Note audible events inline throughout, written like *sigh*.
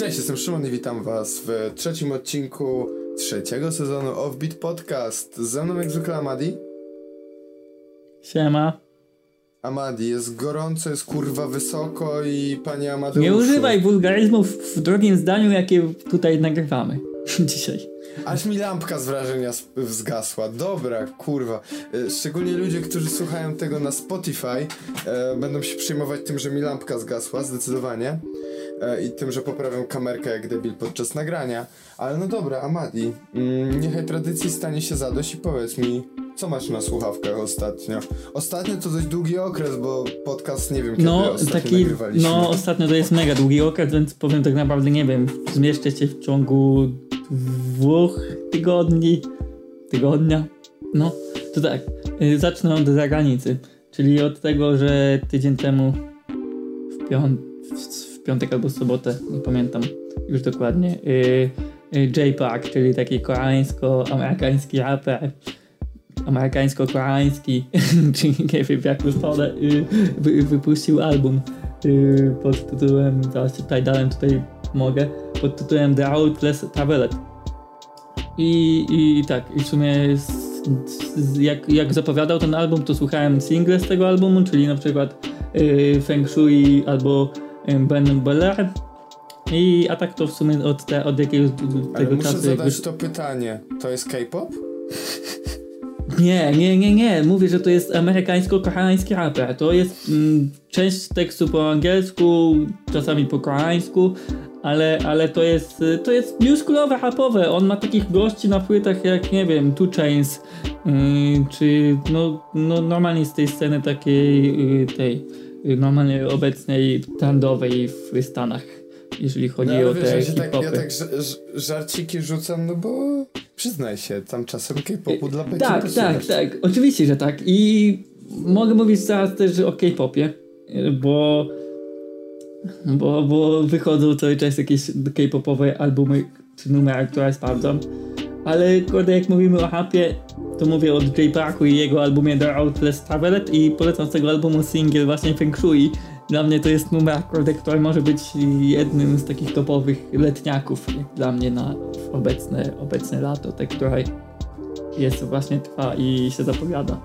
Cześć, jestem Szymon i witam was w trzecim odcinku trzeciego sezonu Offbeat Podcast. Ze mną jak zwykle Amadi. Siema. Amadi, jest gorąco, jest kurwa wysoko i panie Amadeusz. Nie używaj wulgaryzmów w drugim zdaniu, jakie tutaj nagrywamy *laughs* dzisiaj. Aż mi lampka z wrażenia zgasła. Dobra, kurwa. E, szczególnie ludzie, którzy słuchają tego na Spotify, e, będą się przejmować tym, że mi lampka zgasła, zdecydowanie. E, I tym, że poprawiam kamerkę jak debil podczas nagrania. Ale no dobra, Amadi, mm, niechaj tradycji stanie się zadość i powiedz mi, co masz na słuchawkach ostatnio? Ostatnio to dość długi okres, bo podcast nie wiem kiedy no, taki. No, ostatnio to jest mega długi okres, więc powiem tak naprawdę nie wiem. Zmieszczę się w ciągu dwóch tygodni. Tygodnia? No, to tak. y, Zacznę od zagranicy. Czyli od tego, że tydzień temu w, pią w piątek albo w sobotę, nie pamiętam już dokładnie, y, y, J-Park, czyli taki koreańsko-amerykański raper, amerykańsko-koreański, *laughs* czyli nie wiem jak wypada, wy, wypuścił album y, pod tytułem, zaraz tutaj dałem, tutaj mogę, pod tytułem The Outless Travelet. I, i, tak, i w sumie z, z, jak, jak zapowiadał ten album, to słuchałem single z tego albumu, czyli na przykład y, Feng Shui albo y, Ben Belair. I a tak to w sumie od, te, od jakiegoś tego Ale muszę czasu. zadać jakby- to pytanie. To jest K-pop? Nie, nie, nie, nie. Mówię, że to jest amerykańsko-koreański raper. To jest mm, część tekstu po angielsku, czasami po koreańsku, ale, ale to jest to jest newschoolowe, rapowe. On ma takich gości na płytach jak, nie wiem, Two Chains, yy, czy no, no normalnie z tej sceny takiej, yy, tej normalnie obecnej trendowej w Stanach, jeżeli chodzi No, o wiesz, te ja, tak, ja tak żarciki rzucam, no bo przyznaj się, tam czasem K-popu dla beki Tak, posuwasz. tak, tak. Oczywiście, że tak. I mogę mówić teraz też o K-popie, bo, bo, bo wychodzą cały czas jakieś K-popowe albumy czy numery, które sprawdzam. Ale kurde, jak mówimy o rapie, to mówię od J Parku i jego albumie The Outless Travelet i polecam z tego albumu single właśnie Feng Shui. Dla mnie to jest numer, kurde, który może być jednym z takich topowych letniaków jak dla mnie na obecne, obecne lato, te, które jest właśnie trwa i się zapowiada.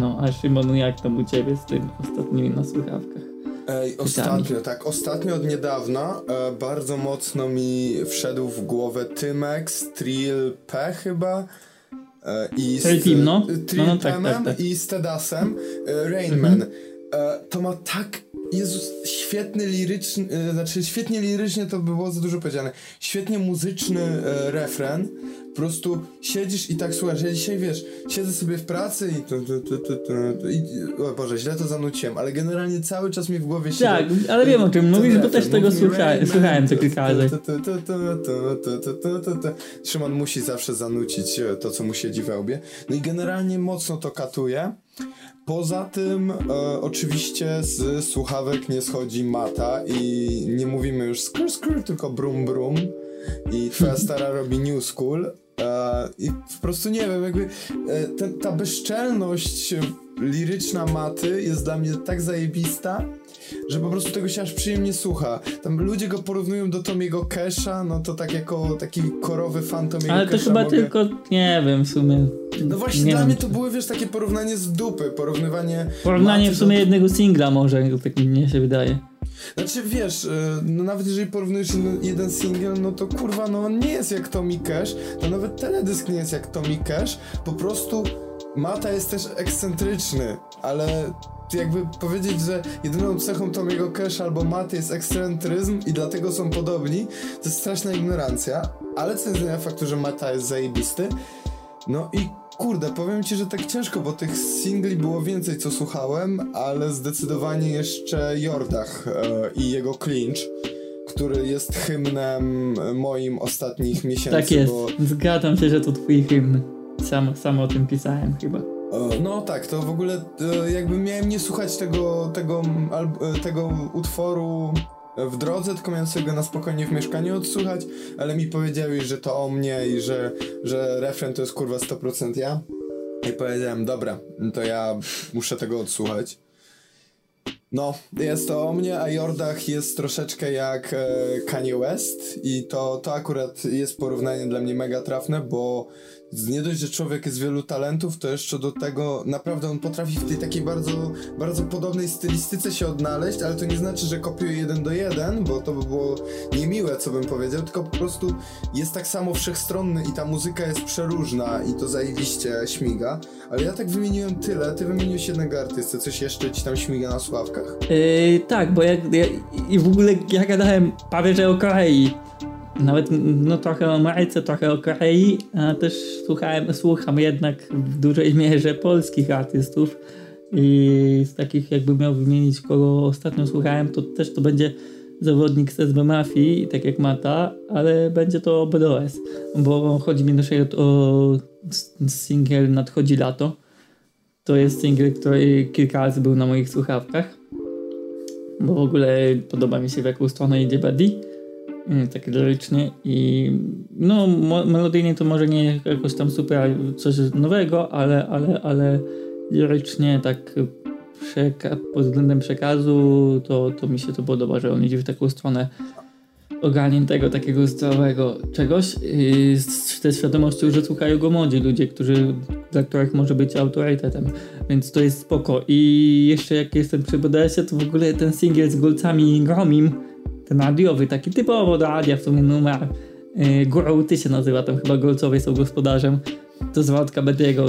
No, a Szymon, jak tam u ciebie z tym ostatnimi na słuchawkach? Ej, ostatnio, tak, ostatnio od niedawna e, bardzo mocno mi wszedł w głowę Tymex, Trill P chyba i Trill Team, no. No, no, tak, tak, tak. i z Tedasem e, Rainman. E, to ma tak, Jezus, świetny liryczny, e, znaczy świetnie lirycznie to by było za dużo powiedziane, świetnie muzyczny e, refren, prostu siedzisz i tak słuchasz, ja dzisiaj wiesz, siedzę sobie w pracy i tu, tu, tu, tu, tu, i, o Boże, źle to zanuciłem, ale generalnie cały czas mi w głowie siedzi Tak, ale wiem o czym mówisz, bo też tego słuchałem, słuchałem to kilka razy. Szymon musi zawsze zanucić e, to, co mu siedzi we łbie. No i generalnie mocno to katuje. Poza tym, e, oczywiście z słuchawek nie schodzi mata i nie mówimy już skrr skrr, tylko brum brum. I twoja stara robi new school. E, I po prostu nie wiem, jakby e, ten, ta bezczelność liryczna maty jest dla mnie tak zajebista, że po prostu tego się aż przyjemnie słucha. Tam ludzie go porównują do Tomiego Kesha, no to tak jako taki korowy fan Tomiego Ale to Kesha chyba mogę... tylko, nie wiem, w sumie. No właśnie nie dla wiem. mnie to były, wiesz, takie porównanie z dupy, porównywanie... Porównanie w sumie do... jednego singla może, tak mnie się wydaje. Znaczy wiesz, y, no nawet jeżeli porównujesz jeden- jeden single, no to kurwa, no on nie jest jak Tommy Cash, to nawet teledysk nie jest jak Tommy Cash, po prostu Mata jest też ekscentryczny, ale jakby powiedzieć, że jedyną cechą Tomiego Cash albo Maty jest ekscentryzm i dlatego są podobni, to jest straszna ignorancja, ale co nie zmienia faktu, że Mata jest zajebisty, no i kurde, powiem ci, że tak ciężko, bo tych singli było więcej, co słuchałem, ale zdecydowanie jeszcze Jordach e, i jego Clinch, który jest hymnem moim ostatnich miesięcy. Tak jest, Bo, zgadzam się, że to twój hymn. Sam, sam o tym pisałem chyba. e, no tak, to w ogóle e, jakby miałem nie słuchać tego, tego, tego utworu w drodze, tylko miałem sobie go na spokojnie w mieszkaniu odsłuchać, ale mi powiedzieli, że to o mnie i że, że refren to jest kurwa 100% ja. I powiedziałem, dobra, to ja muszę tego odsłuchać. No, jest to o mnie, a Jordach jest troszeczkę jak e, Kanye West i to, to akurat jest porównanie dla mnie mega trafne, bo nie dość, że człowiek jest wielu talentów, to jeszcze do tego naprawdę on potrafi w tej takiej bardzo, bardzo podobnej stylistyce się odnaleźć, ale to nie znaczy, że kopiuje jeden do jeden, bo to by było niemiłe, co bym powiedział, tylko po prostu jest tak samo wszechstronny i ta muzyka jest przeróżna i to zajebiście śmiga, ale ja tak wymieniłem tyle, ty wymieniłeś jednego artysty, coś jeszcze ci tam śmiga na sławkach? Yy, tak, bo ja, ja, i w ogóle ja gadałem prawie, że o Korei, nawet no trochę o Ameryce, trochę o Korei, a też słuchałem, słucham jednak w dużej mierze polskich artystów i z takich jakby miał wymienić kogo ostatnio słuchałem, to też to będzie zawodnik z SB Mafii, tak jak Mata, ale będzie to BDOS, bo chodzi mi na przykład o singiel Nadchodzi Lato. To jest singiel, który kilka razy był na moich słuchawkach, bo w ogóle podoba mi się w jaką stronę idzie Buddy takie lirycznie i no melodyjnie to może nie jakoś tam super coś nowego, ale, ale, ale lirycznie tak przeka- pod względem przekazu to, to mi się to podoba, że on idzie w taką stronę ogarniętego, takiego zdrowego czegoś yy, z tej świadomością, że słuchają go młodzi ludzie, którzy, dla których może być autorytetem, więc to jest spoko. I jeszcze jak jestem przy BDS-ie, to w ogóle ten singiel z golcami Gromim ten radiowy, taki typowo do radia w sumie numer. Yy, się nazywa, tam chyba Golcowie są gospodarzem. To z Waldka Bediego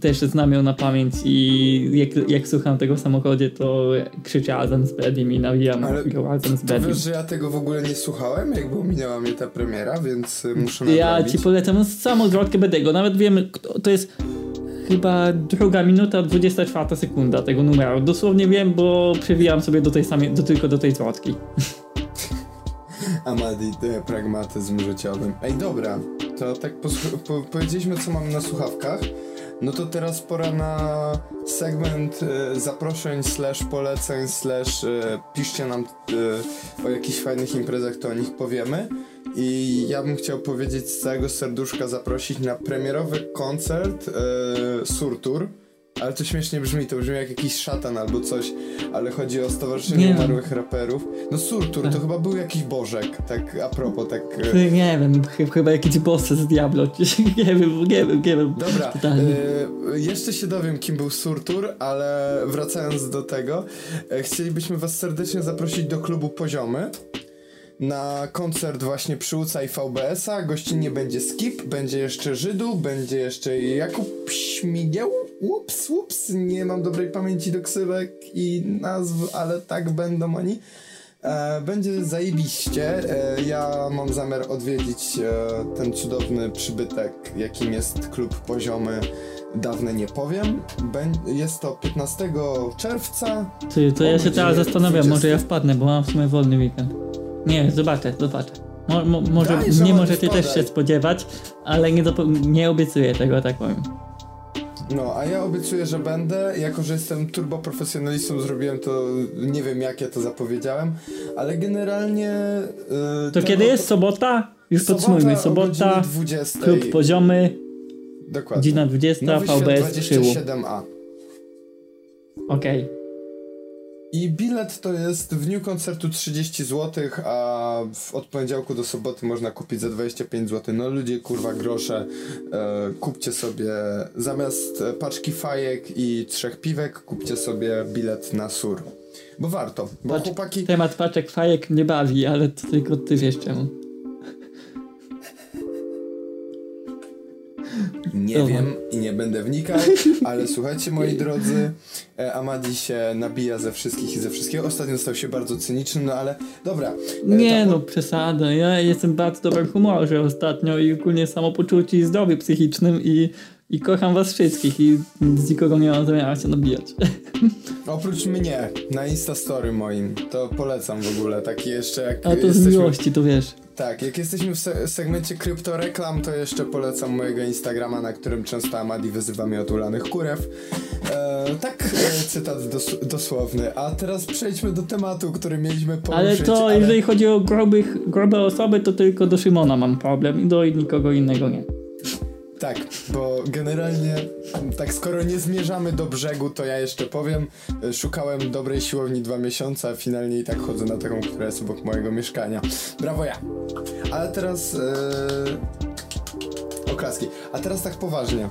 też znam ją na pamięć i jak, jak słucham tego w samochodzie, to krzyczę razem z Bedim i nawijam Ale razem z Bedim. wiesz, że ja tego w ogóle nie słuchałem, jakby minęła mnie ta premiera, więc y, muszę nadrobić. Ja ci polecam samo z Waldka Bediego, nawet wiemy, to jest chyba druga minuta, 24 sekunda tego numeru. Dosłownie wiem, bo przewijam sobie do tej samej, do, tylko do tej zwrotki. *laughs* Amadi, pragmatyzm życiowy. Ej, dobra, to tak po powiedzieliśmy, co mamy na słuchawkach. No to teraz pora na segment e, zaproszeń, slash poleceń, slash e, piszcie nam e, o jakichś fajnych imprezach, to o nich powiemy. I ja bym chciał powiedzieć z całego serduszka zaprosić na premierowy koncert Surtur ale to śmiesznie brzmi, to brzmi jak jakiś szatan albo coś, ale chodzi o Stowarzyszenie nie Umarłych Raperów. No Surtur, to tak. chyba był jakiś bożek, tak a propos, tak... E, nie wiem, chyba jakiś boss z Diablo, *laughs* nie wiem, nie wiem, nie wiem. Dobra, y jeszcze się dowiem, kim był Surtur, ale wracając do tego, e, chcielibyśmy was serdecznie zaprosić do klubu Poziomy na koncert właśnie przy UCA i VBS-a. Gościnnie będzie Skip, będzie jeszcze Żydu, będzie jeszcze Jakub Śmigieł. Ups, ups, nie mam dobrej pamięci do ksywek i nazw, ale tak będą oni. E, będzie zajebiście. E, ja mam zamiar odwiedzić e, ten cudowny przybytek, jakim jest klub poziomy. Dawne nie powiem. jest to 15 czerwca. Ty, to ja się teraz zastanawiam, 20... może ja wpadnę, bo mam w sumie wolny weekend. Nie, zobaczę, zobaczę. Mo, mo, może Daj, nie możecie też się spodziewać, ale nie, nie obiecuję tego, tak powiem. No, a ja obiecuję, że będę. Jako, że jestem turboprofesjonalistą, zrobiłem to, nie wiem jak ja to zapowiedziałem, ale generalnie... Yy, to kiedy jest sobota? Już sobota podsumujmy. Sobota, klub poziomy, Dokładnie. godzina 20, Nowy VBS 27A. Okej. Okay. I bilet to jest w dniu koncertu 30 zł, a w, od poniedziałku do soboty można kupić za 25 zł. No ludzie, kurwa, grosze, e, kupcie sobie zamiast paczki fajek i trzech piwek, kupcie sobie bilet na sur. Bo warto, bo chłopaki... Temat paczek fajek mnie bawi, ale to tylko ty wiesz czemu. Nie wiem i nie będę wnikał, ale słuchajcie moi *laughs* drodzy, e, Amadi się nabija ze wszystkich i ze wszystkiego. Ostatnio stał się bardzo cyniczny, no ale dobra. E, nie no, przesada. Ja jestem bardzo dobrym humorze ostatnio i ogólnie samopoczucie i zdrowie psychicznym i i kocham was wszystkich i z nikogo nie mam zamiaru się nabijać. Oprócz mnie, na Instastory moim, to polecam w ogóle, taki jeszcze jak A to jesteśmy... z miłości, to wiesz. Tak, jak jesteśmy w se segmencie kryptoreklam, to jeszcze polecam mojego Instagrama, na którym często Amadi wyzywa mnie od ulanych kurew. E, tak, e, cytat dos dosłowny. A teraz przejdźmy do tematu, który mieliśmy poruszyć. Ale to, ale... jeżeli chodzi o grubych, grube osoby, to tylko do Szymona mam problem i do nikogo innego nie. Tak, bo generalnie, tak skoro nie zmierzamy do brzegu, to ja jeszcze powiem, szukałem dobrej siłowni dwa miesiące, a finalnie i tak chodzę na taką, która jest obok mojego mieszkania. Brawo ja! Ale teraz... Yy... Oklaski. A teraz tak poważnie.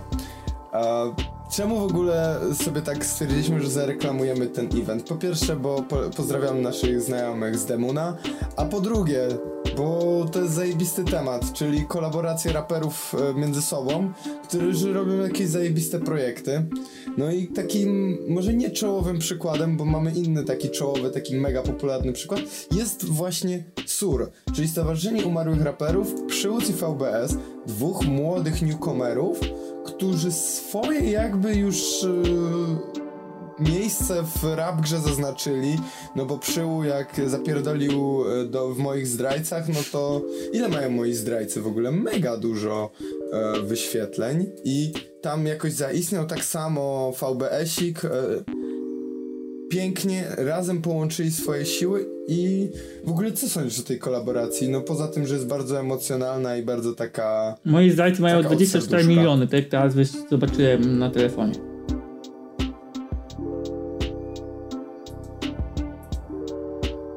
Czemu w ogóle sobie tak stwierdziliśmy, że zareklamujemy ten event? Po pierwsze, bo po pozdrawiam naszych znajomych z Demuna, a po drugie, bo to jest zajebisty temat, czyli kolaboracje raperów e, między sobą, którzy robią jakieś zajebiste projekty. No i takim, może nie czołowym przykładem, bo mamy inny taki czołowy, taki mega popularny przykład, jest właśnie SUR, czyli Stowarzyszenie Umarłych Raperów przy VBS, dwóch młodych newcomerów, którzy swoje jakby już yy, miejsce w rap grze zaznaczyli, no bo Przyłu jak zapierdolił e, do, w moich zdrajcach, no to ile mają moi zdrajcy w ogóle? Mega dużo yy, wyświetleń i tam jakoś zaistniał tak samo VBS-ik, yy, pięknie razem połączyli swoje siły i w ogóle co sądzisz o tej kolaboracji? No poza tym, że jest bardzo emocjonalna i bardzo taka... Moi zdrajcy mają 24 miliony, tak teraz zobaczyłem na telefonie.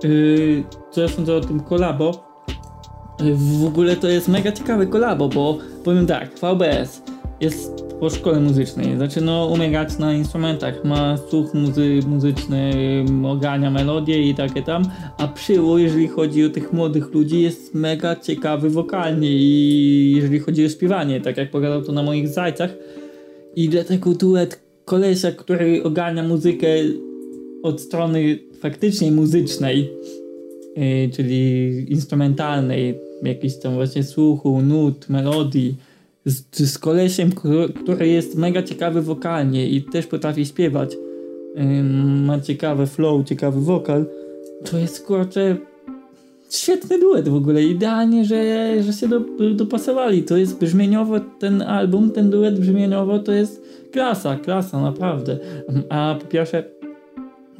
Yy, co sądzę o tym kolabo? Yy, w ogóle to jest mega ciekawe kolabo, bo powiem tak, VBS jest po szkole muzycznej. Zaczyna umierać na instrumentach, ma słuch muzy muzyczny, ogania melodie i takie tam, a Przyło, jeżeli chodzi o tych młodych ludzi, jest mega ciekawy wokalnie i jeżeli chodzi o śpiewanie, tak jak pokazał to na moich zajcach. I dlatego duet kolesia, który ogania muzykę od strony faktycznie muzycznej, yy, czyli instrumentalnej, jakiś tam właśnie słuchu, nut, melodii, z, z kolesiem, który jest mega ciekawy wokalnie i też potrafi śpiewać. ma ciekawy flow, ciekawy wokal. To jest kurczę świetny duet w ogóle. Idealnie, że, że się do, dopasowali. To jest brzmieniowo ten album, ten duet brzmieniowo to jest klasa, klasa naprawdę. A po pierwsze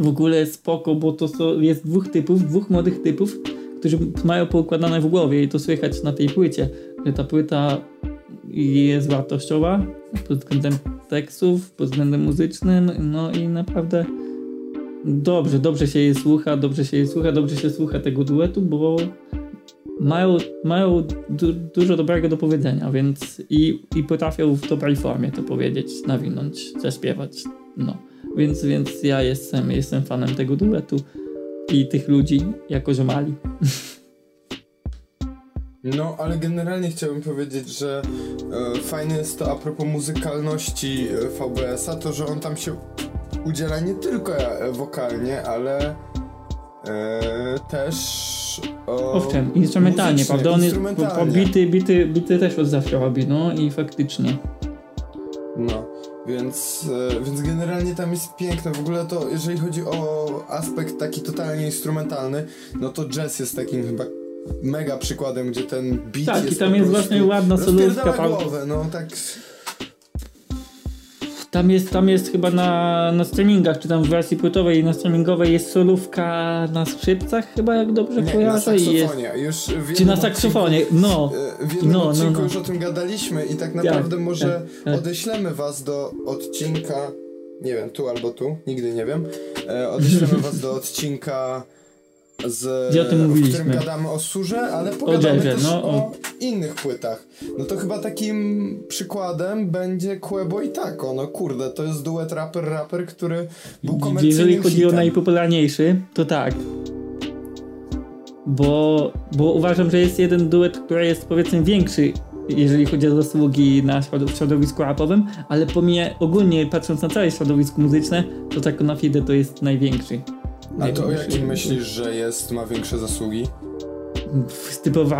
w ogóle spoko, bo to jest dwóch typów, dwóch młodych typów, którzy mają poukładane w głowie i to słychać na tej płycie, że ta płyta jest wartościowa pod względem tekstów, pod względem muzycznym, no i naprawdę dobrze, dobrze się jej słucha, dobrze się jej słucha, dobrze się słucha tego duetu, bo mają, mają du dużo dobrego do powiedzenia, więc i, i potrafią w dobrej formie to powiedzieć, nawinąć, zaśpiewać, no. Więc, więc ja jestem, jestem fanem tego duetu i tych ludzi jako ziomali. *laughs* No, ale generalnie chciałbym powiedzieć, że e, fajne jest to a propos muzykalności e, VBS-a, to że on tam się udziela nie tylko e, wokalnie, ale e, też. O, Owszem, instrumentalnie, prawda? On jest po, bity, bity, bity też od zawsze robi, no i faktycznie. No, więc, e, więc generalnie tam jest piękne. W ogóle to, jeżeli chodzi o aspekt taki totalnie instrumentalny, no to jazz jest takim chyba mega przykładem, gdzie ten beat tak, jest Tak, i tam jest właśnie ładna solówka. głowę, no tak... Tam jest, tam jest chyba na, na streamingach, czy tam w wersji płytowej i na streamingowej jest solówka na skrzypcach chyba, jak dobrze Nie, kojarzę. na saksofonie. Już w czy na saksofonie, no. E, w jednym no, no odcinku no, no. już o tym gadaliśmy i tak naprawdę tak, może tak, tak. odeślemy was do odcinka, nie wiem, tu albo tu, nigdy nie wiem, e, odeślemy *laughs* was do odcinka z, mówiliśmy. w którym gadamy o Surze, ale pogadamy o też no, o... o... innych płytach. No to chyba takim przykładem będzie Quebo i Taco. No kurde, to jest duet raper-raper, który był komercyjnym Jeżeli chodzi hitem. o najpopularniejszy, to tak. Bo, bo uważam, że jest jeden duet, który jest powiedzmy większy jeżeli chodzi o zasługi na środowisku rapowym, ale pomija ogólnie patrząc na całe środowisko muzyczne, to Taco na Fide to jest największy. A to o jakim myślisz, że jest, ma większe zasługi? W typowo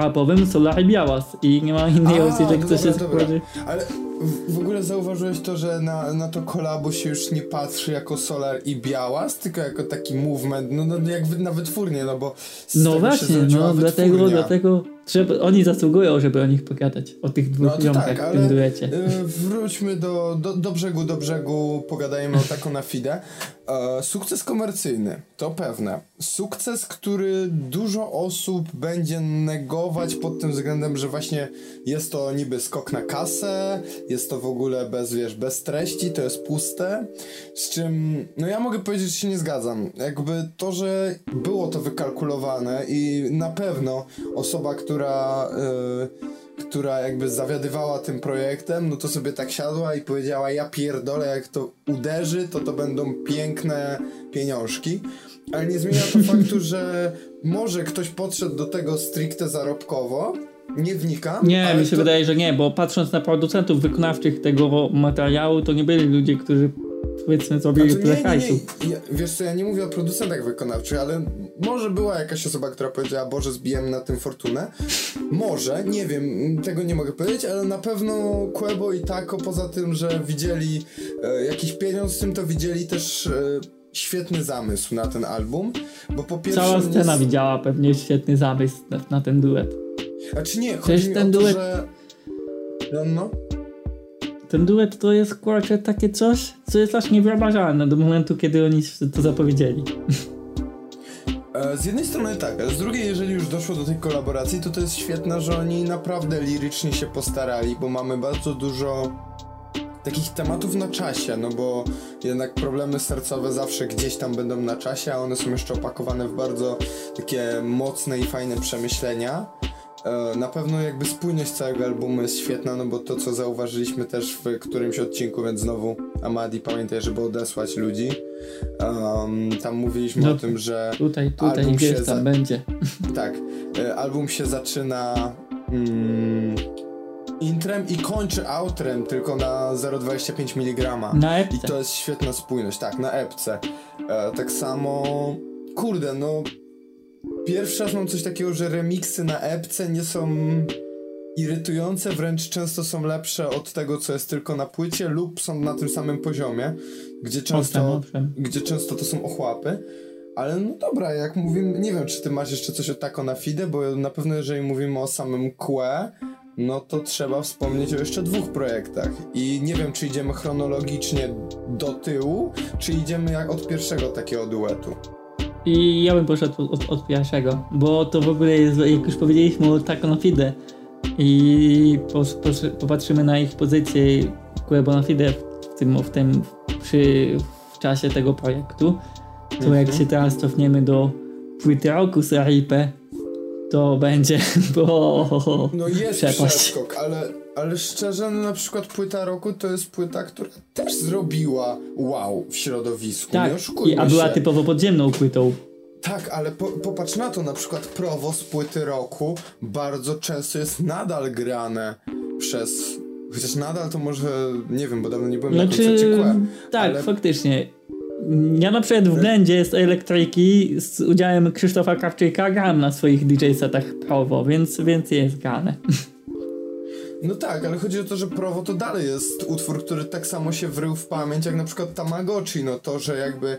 Solar i Białas i nie ma innej opcji, że ktoś się składa. Ale w, w, ogóle zauważyłeś to, że na, na to kolabo się już nie patrzy jako Solar i Białas, tylko jako taki movement, no, no jak na wytwórnię, no bo No właśnie, no dlatego, dlatego Żeby, oni zasługują, żeby o nich pogadać. O tych dwóch no ziomkach tak, w tym duecie. Y, wróćmy do, do, do brzegu, do brzegu, pogadajmy o taką na. E, sukces komercyjny, to pewne. Sukces, który dużo osób będzie negować pod tym względem, że właśnie jest to niby skok na kasę, jest to w ogóle bez, wiesz, bez treści, to jest puste. Z czym, no ja mogę powiedzieć, że się nie zgadzam. Jakby to, że było to wykalkulowane i na pewno osoba, która... Yy, która jakby zawiadywała tym projektem, no to sobie tak siadła i powiedziała, ja pierdolę, jak to uderzy, to to będą piękne pieniążki. Ale nie zmienia to *laughs* faktu, że może ktoś podszedł do tego stricte zarobkowo, nie wnikam. Nie, mi się to... wydaje, że nie, bo patrząc na producentów wykonawczych tego materiału, to nie byli ludzie, którzy powiedzmy zrobili tyle hajsu. Wiesz co, ja nie mówię o producentach wykonawczych, ale może była jakaś osoba, która powiedziała, Boże, zbijemy na tym fortunę. Może, nie wiem, tego nie mogę powiedzieć, ale na pewno Quebo i Taco, poza tym, że widzieli e, jakiś pieniądz z tym, to widzieli też... E, świetny zamysł na ten album, bo po pierwsze... Cała scena jest... widziała pewnie świetny zamysł na, na ten duet. A czy nie, chodzi Przecież mi ten o to, duet... że... No, no. Ten duet to jest kurczę takie coś, co jest aż niewyobrażalne do momentu, kiedy oni to zapowiedzieli. E, z jednej strony tak, ale z drugiej, jeżeli już doszło do tej kolaboracji, to to jest świetne, że oni naprawdę lirycznie się postarali, bo mamy bardzo dużo takich tematów na czasie, no bo jednak problemy sercowe zawsze gdzieś tam będą na czasie, a one są jeszcze opakowane w bardzo takie mocne i fajne przemyślenia. E, na pewno jakby spójność całego albumu jest świetna, no bo to co zauważyliśmy też w którymś odcinku, więc znowu Amadi pamiętaj, żeby odesłać ludzi. Um, tam mówiliśmy no, o tym, że tutaj, tutaj album się tam będzie. *laughs* Tak, e, album się zaczyna mm, intrem i kończy outrem tylko na 0,25 mg. Na epce. I to jest świetna spójność, tak, na epce. E, tak samo, kurde, no Pierwszy raz mam coś takiego, że remiksy na epce nie są irytujące, wręcz często są lepsze od tego, co jest tylko na płycie, lub są na tym samym poziomie, gdzie często, owszem. Gdzie często to są ochłapy. Ale no dobra, jak mówimy, nie wiem, czy ty masz jeszcze coś o tako na fide, bo na pewno jeżeli mówimy o samym QE, no to trzeba wspomnieć o jeszcze dwóch projektach. I nie wiem, czy idziemy chronologicznie do tyłu, czy idziemy jak od pierwszego takiego duetu. I ja bym poszedł od, od pierwszego, bo to w ogóle jest, jak już powiedzieliśmy o Taco Fide i po, po, popatrzymy na ich pozycję Kuebo na Fide w tym, w tym przy, w czasie tego projektu, to mhm. jak się teraz cofniemy do płyty roku z RIP, to będzie, *laughs* bo No jest przepaść. przeskok, ale, ale szczerze, no na przykład płyta roku to jest płyta, która też zrobiła wow w środowisku, tak, nie i, a była typowo podziemną płytą. Tak, ale po, popatrz na to, na przykład Prowo z płyty roku bardzo często jest nadal grane przez Chociaż nadal to może, nie wiem, bo dawno nie byłem znaczy, na koncercie Tak, ale... faktycznie. Ja na przykład w Blendzie z elektryki z udziałem Krzysztofa Krawczyka gram na swoich DJ setach Prowo, więc, więc jest grane. *laughs* No tak, ale chodzi o to, że Prowo to dalej jest utwór, który tak samo się wrył w pamięć jak na przykład Tamagotchi, no to, że jakby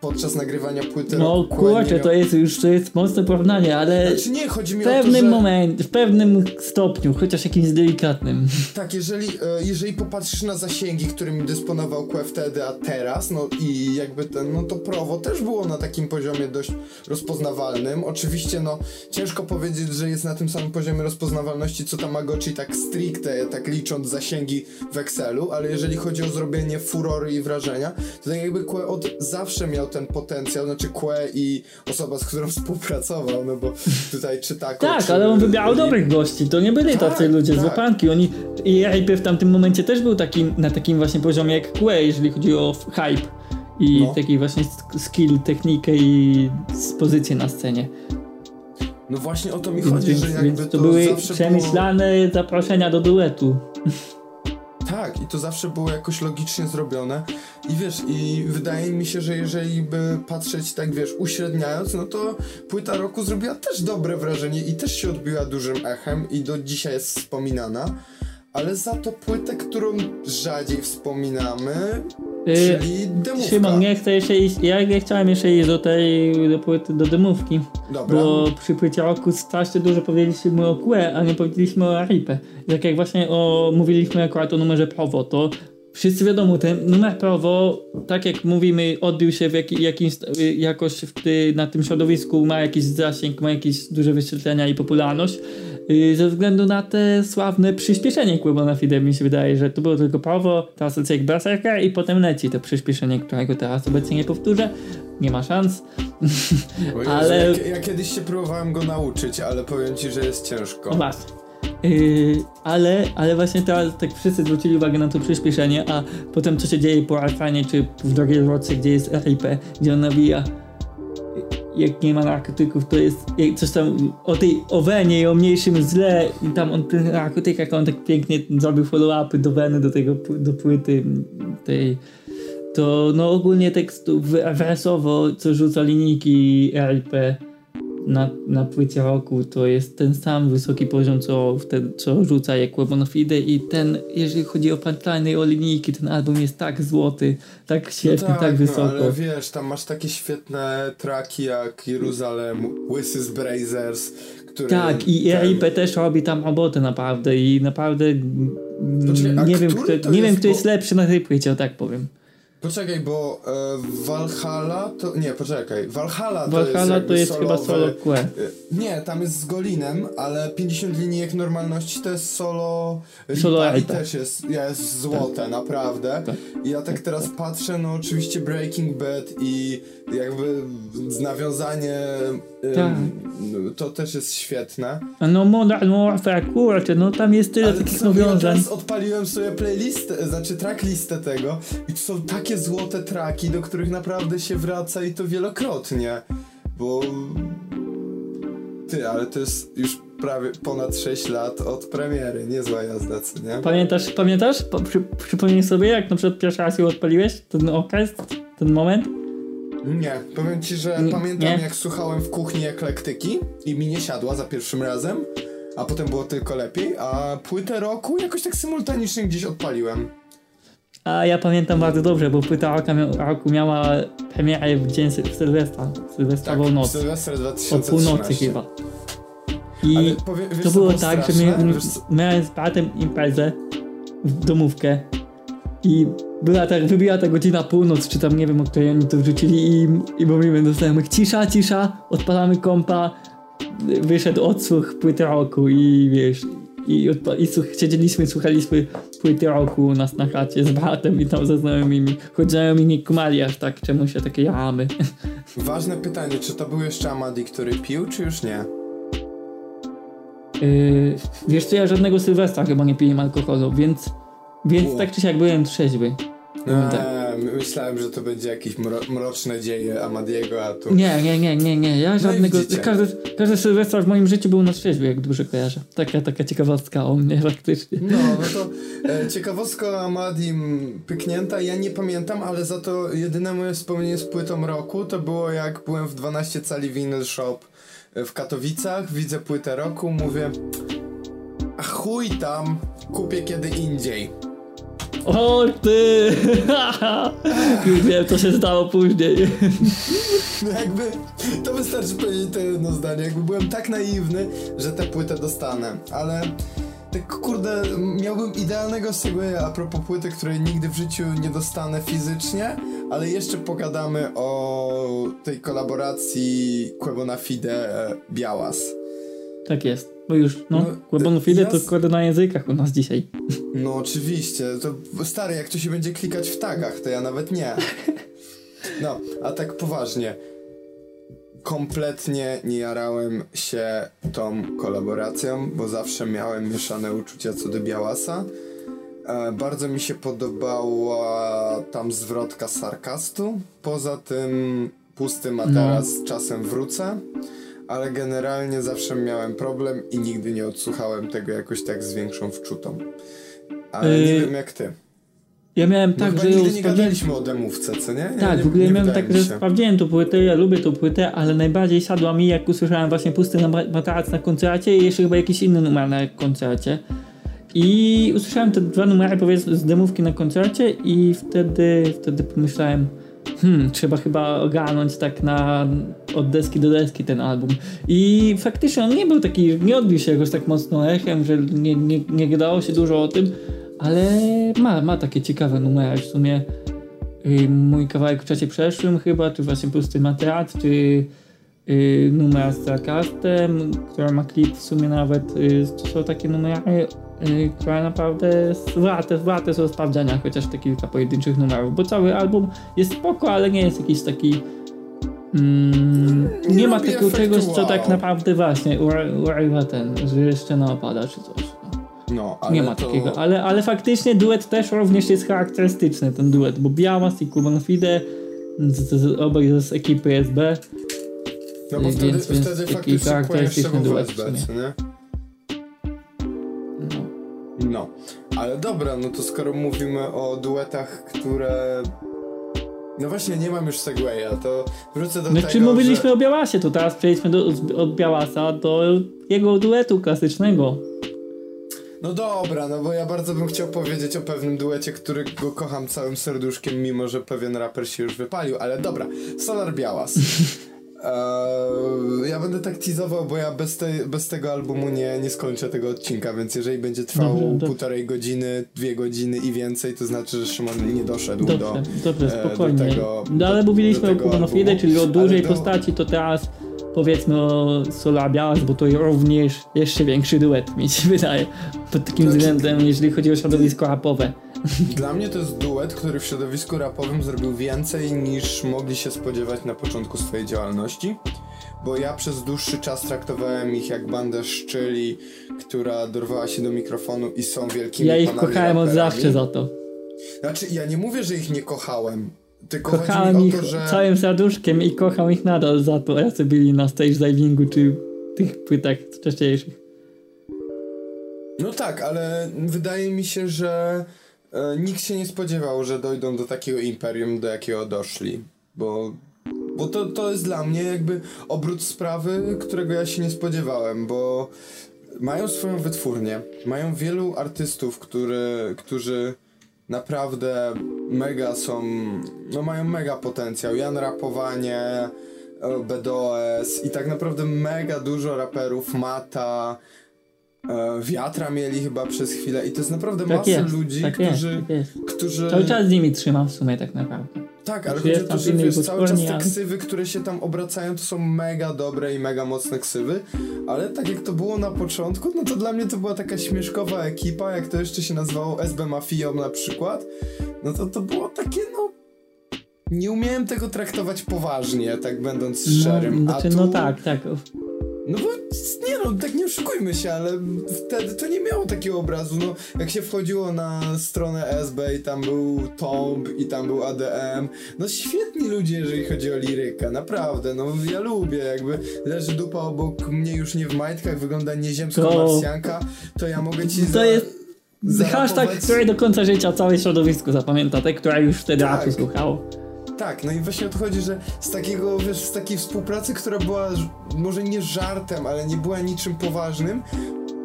podczas nagrywania płyty No kurczę, to jest już to jest mocne porównanie, ale znaczy nie, chodzi mi w pewnym o to, że... momencie, w pewnym stopniu, chociaż jakimś delikatnym. Tak, jeżeli, e, jeżeli popatrzysz na zasięgi, którymi dysponował Kue wtedy, a teraz, no i jakby ten, no to Prowo też było na takim poziomie dość rozpoznawalnym. Oczywiście, no ciężko powiedzieć, że jest na tym samym poziomie rozpoznawalności co Tamagotchi tak stricte, tak licząc zasięgi w Excelu, ale jeżeli chodzi o zrobienie furory i wrażenia, to tak jakby Kue od zawsze miał ten potencjał, znaczy Kue i osoba, z którą *laughs* współpracował, no bo tutaj czy tak. Tak, ale on wybierał dobrych gości, to nie byli tak, tacy ludzie tak. z łapanki, oni i Hype w tamtym momencie też był taki, na takim właśnie poziomie jak Kue, jeżeli chodzi o hype i no. taki właśnie skill, technikę i pozycję na scenie. No właśnie o to mi chodzi, więc, że jakby to, to były przemyślane było... zaproszenia do duetu. *laughs* I to zawsze było jakoś logicznie zrobione. I wiesz, i wydaje mi się, że jeżeli by patrzeć tak, wiesz, uśredniając, no to płyta roku zrobiła też dobre wrażenie i też się odbiła dużym echem i do dzisiaj jest wspominana. Ale za to płytę, którą rzadziej wspominamy, Czyli demówka. Szymon, nie chcę jeszcze iść, ja nie chciałem jeszcze iść do tej, do, płyty, do demówki, Dobra. bo przy płycie roku strasznie dużo powiedzieliśmy o QE, a nie powiedzieliśmy o RIP. Jak jak właśnie o, mówiliśmy akurat o numerze Provo, to wszyscy wiadomo, ten numer Provo, tak jak mówimy, odbił się w jak, jakimś, jakoś w ty, na tym środowisku, ma jakiś zasięg, ma jakieś duże wyświetlenia i popularność, ze względu na te sławne przyspieszenie Quibona Fide mi się wydaje, że to było tylko Provo, teraz lecę jak Berserker i potem leci to przyspieszenie, którego teraz obecnie nie powtórzę. Nie ma szans. *laughs* Ale- Ja, ja kiedyś się próbowałem go nauczyć, ale powiem ci, że jest ciężko. O. Yy, ale, ale właśnie teraz tak wszyscy zwrócili uwagę na to przyspieszenie, a potem co się dzieje po Alfanie czy w drugiej roce, gdzie jest RIP, gdzie on nawija jak nie ma narkotyków, to jest jak coś tam o tej Owenie i o mniejszym zle i tam on tych narkotykach, on tak pięknie zrobił follow-upy do Weny, do tego, do płyty tej to no ogólnie tekstu w- wersowo, co rzuca linijki RIP na, na płycie roku, to jest ten sam wysoki poziom, co, wtedy, co rzuca jak Weapon of Ide i ten, jeżeli chodzi o punchline i o linijki, ten album jest tak złoty, tak świetny, no tak, wysoko. No, ale wiesz, tam masz takie świetne traki jak Jeruzalem, Wysys Brazers, które... Tak, i ten- RIP też robi tam robotę naprawdę i naprawdę a nie, wiem, który kto, to nie wiem, jest, kto bo- jest lepszy na tej płycie, o tak powiem. Poczekaj, bo e, Valhalla to... Nie, poczekaj. Valhalla to Valhalla jest to jest chyba solowy- solo QE. E, Nie, tam jest z Golinem, ale 50 linijek normalności to jest solo Solo Ripa i też jest, jest złote, naprawdę. Tak. I ja tak teraz patrzę, no oczywiście Breaking Bad i jakby z nawiązanie Tak. to też jest świetne. A no Modern Warfare, kurczę, no tam jest tyle Ale takich co, ja nawiązań. teraz odpaliłem sobie playlistę, znaczy tracklistę tego i to są takie złote traki, do których naprawdę się wraca i to wielokrotnie, bo ty, ale to jest już prawie ponad 6 lat od premiery, niezła jazda, co nie? Pamiętasz, pamiętasz? Po, przy, przypomnij sobie, jak na przykład pierwszy raz ją odpaliłeś, ten okres, ten moment? Nie, powiem ci, że Nie, pamiętam nie? jak słuchałem w kuchni eklektyki i mi nie siadła za pierwszym razem, a potem było tylko lepiej, a płytę roku jakoś tak symultanicznie gdzieś odpaliłem. A ja pamiętam bardzo dobrze, bo płyta roku, mia- roku miała premierę w dzień w Sylwestra. Sylwestrową Tak, noc. Sylwester O 2013. północy chyba. I Ale powie, wiesz, to było tak, że straszne? Wiesz, co- miałem z bratem imprezę w domówkę i była tak, wybiła ta godzina północ, czy tam nie wiem, o której oni to wrzucili i, i mówimy do znajomych, cisza, cisza, odpalamy kompa, wyszedł odsłuch płyty roku i wiesz, i, i słuch- siedzieliśmy, słuchaliśmy płyty roku u nas na chacie z bratem i tam ze znajomymi, choć znajomi nie kumali aż tak, czemu się takie jamy. *laughs* Ważne pytanie, czy to był jeszcze Amadi, który pił, czy już nie? Yy, wiesz co, ja żadnego Sylwestra chyba nie piłem alkoholu, więc, więc tak czy siak byłem trzeźwy. Eee, myślałem, że to będzie jakieś mro mroczne dzieje Amadiego, a tu... Nie, nie, nie, nie, nie. Ja żadnego. widzicie. każdy, każdy Sylwestra w moim życiu był na trzeźwy, jak dobrze kojarzę. Taka, taka ciekawostka o mnie faktycznie. No, no to e, ciekawostka o Amadim pyknięta, ja nie pamiętam, ale za to jedyne moje wspomnienie z płytą roku to było jak byłem w 12 cali vinyl shop e, w Katowicach, widzę płytę roku, mówię a chuj tam, kupię kiedy indziej. O ty! Już wiem, co się stało później. No jakby, to wystarczy powiedzieć to jedno zdanie, jakby byłem tak naiwny, że tę płytę dostanę, ale tak kurde, miałbym idealnego segwaya a propos płyty, której nigdy w życiu nie dostanę fizycznie, ale jeszcze pogadamy o tej kolaboracji Quebona Fide e, Białas. Tak jest. Bo już, no, No, ja to kładę na językach u nas dzisiaj. *laughs* No oczywiście, to stary, jak to się będzie klikać w tagach, to ja nawet nie. *laughs* No, a tak poważnie. Kompletnie nie jarałem się tą kolaboracją, bo zawsze miałem mieszane uczucia co do Białasa. E, bardzo mi się podobała tam zwrotka sarkastu. Poza tym pustym, a No. teraz czasem wrócę. Ale generalnie zawsze miałem problem i nigdy nie odsłuchałem tego jakoś tak z większą wczutą. Ale nie Yy, wiem jak ty. Ja miałem No tak, że ją nie gadaliśmy o demówce, co nie? nie Tak, nie, w ogóle nie miałem tak, że sprawdziłem tą płytę, ja lubię tą płytę, ale najbardziej siadła mi, jak usłyszałem właśnie pusty materac na koncercie i jeszcze chyba jakiś inny numer na koncercie. I usłyszałem te dwa numery powiedzmy z demówki na koncercie i wtedy, wtedy pomyślałem, hmm, trzeba chyba ogarnąć tak na od deski do deski ten album. I faktycznie on nie był taki, nie odbił się jakoś tak mocno echem, że nie, nie, nie gadało się dużo o tym, ale ma, ma takie ciekawe numery w sumie. Y, mój kawałek w czasie przeszłym chyba, czy właśnie pusty materac, czy y, numer z sarkastem, która ma klip w sumie nawet, y, to są takie numery, y, które naprawdę warte, warte są sprawdzenia, chociaż te kilka pojedynczych numerów, bo cały album jest spoko, ale nie jest jakiś taki mm, nie, Nie ma takiego czegoś, co tak naprawdę właśnie urywa ten, że jeszcze opada czy coś. No. No, Nie ma to... takiego, ale, ale faktycznie duet też również jest charakterystyczny, ten duet, bo Białas i Kuban Fide, z, z, obaj z ekipy SB, No bo Więc- wtedy, więc wtedy taki faktycznie charakterystyczny duet nie? No. No, ale dobra, no to skoro mówimy o duetach, które... No właśnie, nie mam już segwaya, to wrócę do Znaczy tego, mówiliśmy że... o Białasie, to teraz przejdźmy do, od Białasa do jego duetu klasycznego. No dobra, no bo ja bardzo bym chciał powiedzieć o pewnym duecie, którego kocham całym serduszkiem, mimo że pewien raper się już wypalił, ale dobra, Solar Białas. *laughs* Eee, ja będę tak teasował, bo ja bez, tej, bez tego albumu nie, nie skończę tego odcinka, więc jeżeli będzie trwał Dobrze, dobrze. półtorej godziny, dwie godziny i więcej, to znaczy, że Szymon nie doszedł Dobrze, do... dobrze, e, do spokojnie. tego- no ale do- mówiliśmy do o albumu. czyli o dużej do- postaci, to teraz powiedzmy o Białas, bo to również jeszcze większy duet, mi się wydaje, pod takim Znaczy- względem, jeżeli chodzi o środowisko rapowe. Dla mnie to jest duet, który w środowisku rapowym zrobił więcej niż mogli się spodziewać na początku swojej działalności. Bo ja przez dłuższy czas traktowałem ich jak bandę szczyli, która dorwała się do mikrofonu i są wielkimi Ja ich kochałem od raperami. zawsze za to. Znaczy, ja nie mówię, że ich nie kochałem. Tylko Kochałem ich to, że... całym serduszkiem i kocham ich nadal za to, jacy byli na stage divingu czy tych płytach wcześniejszych. No tak, ale wydaje mi się, że e, nikt się nie spodziewał, że dojdą do takiego imperium, do jakiego doszli. Bo, bo to, to jest dla mnie jakby obrót sprawy, którego ja się nie spodziewałem, bo mają swoją wytwórnię, mają wielu artystów, który, którzy naprawdę mega są, no mają mega potencjał. Jan Rapowanie, e, BDOS i tak naprawdę mega dużo raperów, Mata, e, Wiatra mieli chyba przez chwilę i to jest naprawdę Tak masę jest, ludzi, tak jest, którzy, tak jest. którzy... Cały czas z nimi trzymam w sumie tak naprawdę. Tak, ale Znaczy, chodzi o to, że wiesz, cały czas te ksywy, które się tam obracają, to są mega dobre i mega mocne ksywy, ale tak jak to było na początku, no to dla mnie to była taka śmieszkowa ekipa, jak to jeszcze się nazywało SB Mafią na przykład, no to to było takie, no... Nie umiałem tego traktować poważnie, tak będąc szczerym, No, a znaczy, tu... no tak, tak. No bo nie no, tak nie oszukujmy się, ale wtedy to nie miało takiego obrazu. No, jak się wchodziło na stronę SB i tam był Tomb i tam był ADM, no świetni ludzie, jeżeli chodzi o lirykę, naprawdę, no ja lubię, jakby leży dupa obok mnie już nie w majtkach, wygląda nieziemsko To- marsjanka, to ja mogę ci To za, jest Hashtag, zarapować- który do końca życia całe środowisko zapamięta, te, które już wtedy Tak. rapu słuchało. Tak, no i właśnie o to chodzi, że z takiego, wiesz, z takiej współpracy, która była może nie żartem, ale nie była niczym poważnym,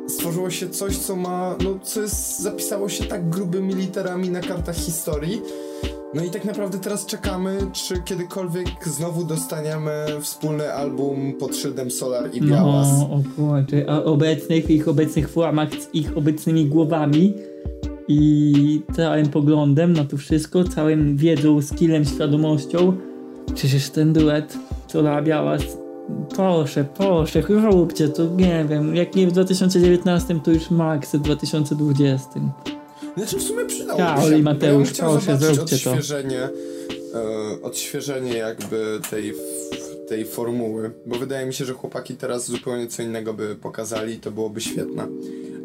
stworzyło się coś, co ma, no, co jest, zapisało się tak grubymi literami na kartach historii. No i tak naprawdę teraz czekamy, czy kiedykolwiek znowu dostaniemy wspólny album pod szyldem Solar i Białas. No, o kurczę, a obecnych, ich obecnych formach, z ich obecnymi głowami i całym poglądem na to wszystko, całym wiedzą, skillem, świadomością. Przecież ten duet, Sola Białas, proszę, proszę, róbcie to, nie wiem, jak nie w 2019, to już max w 2020. Znaczy w sumie przydałoby Karol się. i bo Mateusz, ja proszę, zróbcie to. odświeżenie, e, odświeżenie jakby tej, tej formuły, bo wydaje mi się, że chłopaki teraz zupełnie co innego by pokazali i to byłoby świetne.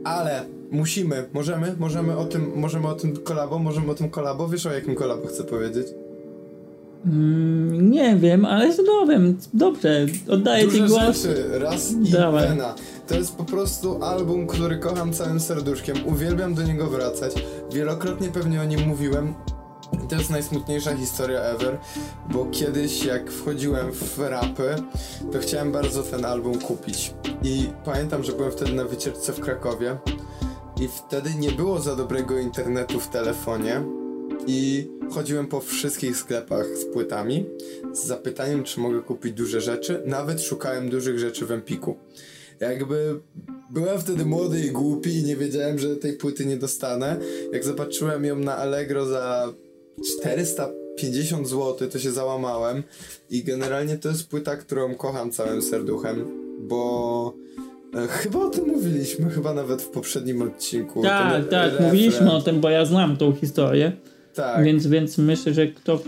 Ale musimy, możemy, możemy o tym, możemy o tym kolabo, możemy o tym kolabo, wiesz o jakim kolabo chcę powiedzieć? Mm, nie wiem, ale z nowym, dobrze, oddaję ci Duże głos. rzeczy, raz i Dawaj. Vena. To jest po prostu album, który kocham całym serduszkiem. Uwielbiam do niego wracać. Wielokrotnie pewnie o nim mówiłem. To jest najsmutniejsza historia ever, bo kiedyś jak wchodziłem w rapy, to chciałem bardzo ten album kupić. I pamiętam, że byłem wtedy na wycieczce w Krakowie i wtedy nie było za dobrego internetu w telefonie i chodziłem po wszystkich sklepach z płytami z zapytaniem, czy mogę kupić duże rzeczy. Nawet szukałem dużych rzeczy w Empiku. Jakby byłem wtedy młody i głupi i nie wiedziałem, że tej płyty nie dostanę. Jak zobaczyłem ją na Allegro za 450 zł, to się załamałem. I generalnie to jest płyta, którą kocham całym serduchem, bo e, chyba o tym mówiliśmy, chyba nawet w poprzednim odcinku. Tak, tak, refren. mówiliśmy o tym, bo ja znam tą historię, Tak, więc, więc myślę, że kto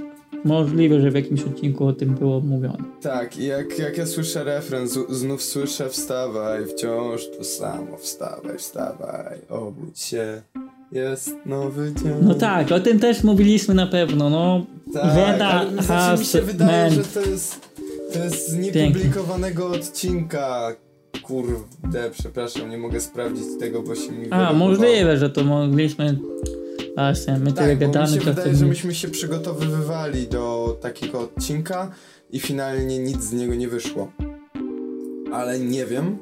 możliwe, że w jakimś odcinku o tym było mówione. tak. I jak, jak ja słyszę refren, z, znów słyszę wstawaj, wciąż to samo, wstawaj, wstawaj, obudź się. Jest nowy dzień. No tak, o tym też mówiliśmy na pewno, no. Tak, Weda ale znaczy mi się wydaje, że meant- to jest, to jest z niepublikowanego odcinka. Kurde, przepraszam, nie mogę sprawdzić tego, bo się mi A, możliwe, że to mogliśmy... Właśnie, my tyle Tak, bo mi gadamy, się to wydaje, że myśmy się przygotowywali do takiego odcinka i finalnie nic z niego nie wyszło. Ale nie wiem,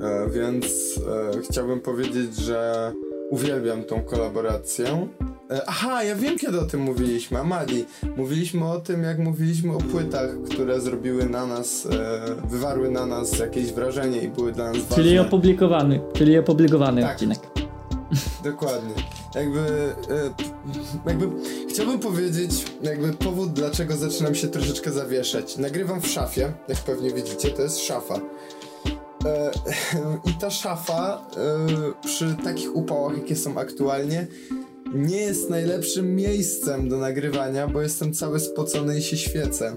e, więc e, chciałbym powiedzieć, że uwielbiam tą kolaborację. E, aha, ja wiem kiedy o tym mówiliśmy, Amadi. Mówiliśmy o tym, jak mówiliśmy o płytach, które zrobiły na nas, e, wywarły na nas jakieś wrażenie i były dla nas ważne. Czyli opublikowany, czyli opublikowany Tak. odcinek. *laughs* Dokładnie. Jakby, e, jakby chciałbym powiedzieć, jakby powód, dlaczego zaczynam się troszeczkę zawieszać. Nagrywam w szafie, jak pewnie widzicie, to jest szafa. E, *laughs* I ta szafa e, przy takich upałach, jakie są aktualnie, nie jest najlepszym miejscem do nagrywania, bo jestem cały spocony i się świecę.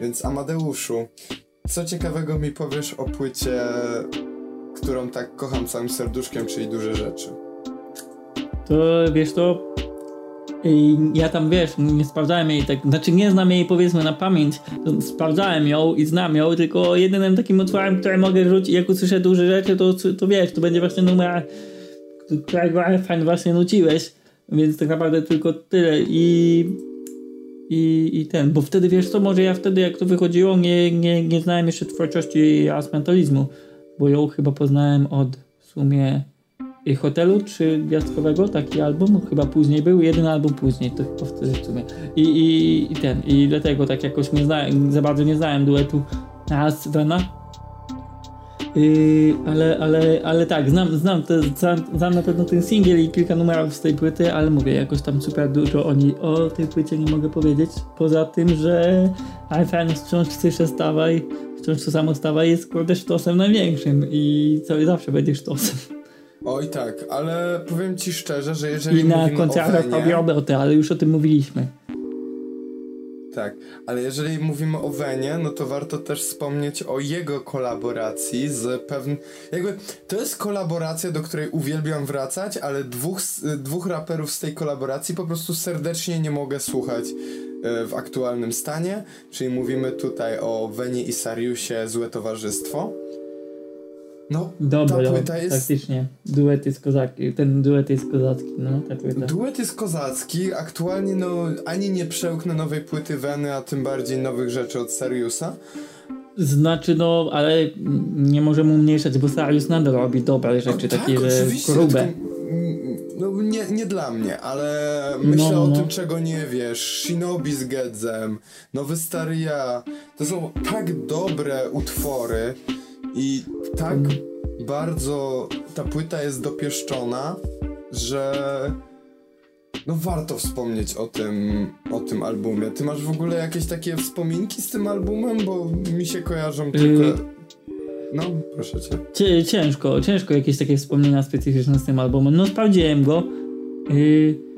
Więc Amadeuszu, co ciekawego mi powiesz o płycie, którą tak kocham całym serduszkiem, czyli duże rzeczy? To wiesz to. I Ja tam wiesz, nie sprawdzałem jej tak, znaczy nie znam jej powiedzmy na pamięć, sprawdzałem ją i znam ją, tylko jedynym takim utworem, który mogę rzucić, jak usłyszę duże rzeczy, to, to wiesz, to będzie właśnie numer, którego fajnie właśnie nuciłeś, więc tak naprawdę tylko tyle i, i, i ten, bo wtedy wiesz co, może ja wtedy jak to wychodziło, nie, nie, nie znałem jeszcze twórczości Asmentalizmu, bo ją chyba poznałem od w sumie hotelu czy gwiazdkowego taki album, chyba później był, jeden album później, to chyba wtedy w sumie. I, i, i ten, i dlatego tak jakoś nie znałem, za bardzo nie znałem duetu Nas Vena. Yy, ale, ale, ale tak, znam, znam, te, znam, znam na pewno ten singiel i kilka numerów z tej płyty, ale mówię, jakoś tam super dużo o, o tej płycie nie mogę powiedzieć. Poza tym, że iPhone wciąż słyszę stawaj, wciąż to samo stawaj jest kurde sztosem największym i co zawsze będzie sztosem. Oj tak, ale powiem ci szczerze, że jeżeli I na mówimy o obroty, ale już o tym mówiliśmy. tak, ale jeżeli mówimy o Wenie, no to warto też wspomnieć o jego kolaboracji z pewnym, jakby to jest kolaboracja, do której uwielbiam wracać, ale dwóch, dwóch raperów z tej kolaboracji po prostu serdecznie nie mogę słuchać e, w aktualnym stanie, czyli mówimy tutaj o Wenie i Sariusie Złe Towarzystwo. No, Dobra, ta dobra, płyta jest faktycznie. Duet jest kozaki, ten duet jest kozacki, no ta płyta. Duet jest kozacki, aktualnie no ani nie przełknę nowej płyty Weny, a tym bardziej nowych rzeczy od Sariusa. Znaczy no, ale nie możemy umniejszać, bo Sarius nadal robi dobre rzeczy, O, takie, tak, że oczywiście, grube. no nie, nie dla mnie, ale myślę No, o no. tym, czego nie wiesz. Shinobi z Gedzem, Nowy Stary Ja. To są tak dobre utwory i tak Mm. bardzo ta płyta jest dopieszczona, że no warto wspomnieć o tym, o tym albumie. Ty masz w ogóle jakieś takie wspominki z tym albumem, bo mi się kojarzą tylko... Yy. No, proszę cię. Ciężko, ciężko jakieś takie wspomnienia specyficzne z tym albumem. No sprawdziłem go. Yy,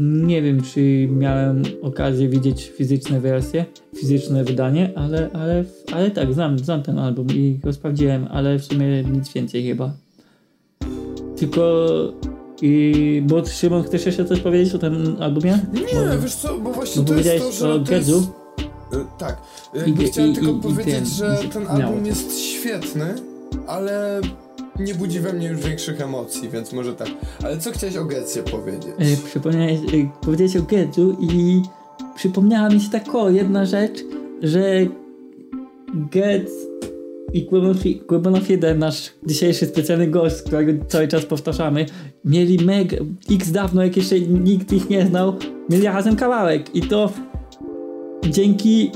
nie wiem, czy miałem okazję widzieć fizyczne wersje, fizyczne wydanie, ale, ale, ale tak, znam, znam ten album i go sprawdziłem, ale w sumie nic więcej chyba. Tylko... I, bo Szymon, chcesz jeszcze coś powiedzieć o tym albumie? Nie, Bo- wiesz co, bo właśnie No to jest to, że o to jest... Y, Tak, jakby I- chciałem i- tylko i- powiedzieć, ten- że ten album jest świetny, ale nie budzi we mnie już większych emocji, więc może tak. Ale co chciałeś o Getsie powiedzieć? E, przypomniałeś, e, powiedziałeś o Gedżu i przypomniała mi się taka jedna rzecz, że Getz i Głębonow 1, nasz dzisiejszy specjalny gość, którego cały czas powtarzamy, mieli meg x dawno, jak jeszcze nikt ich nie znał, mieli razem kawałek i to dzięki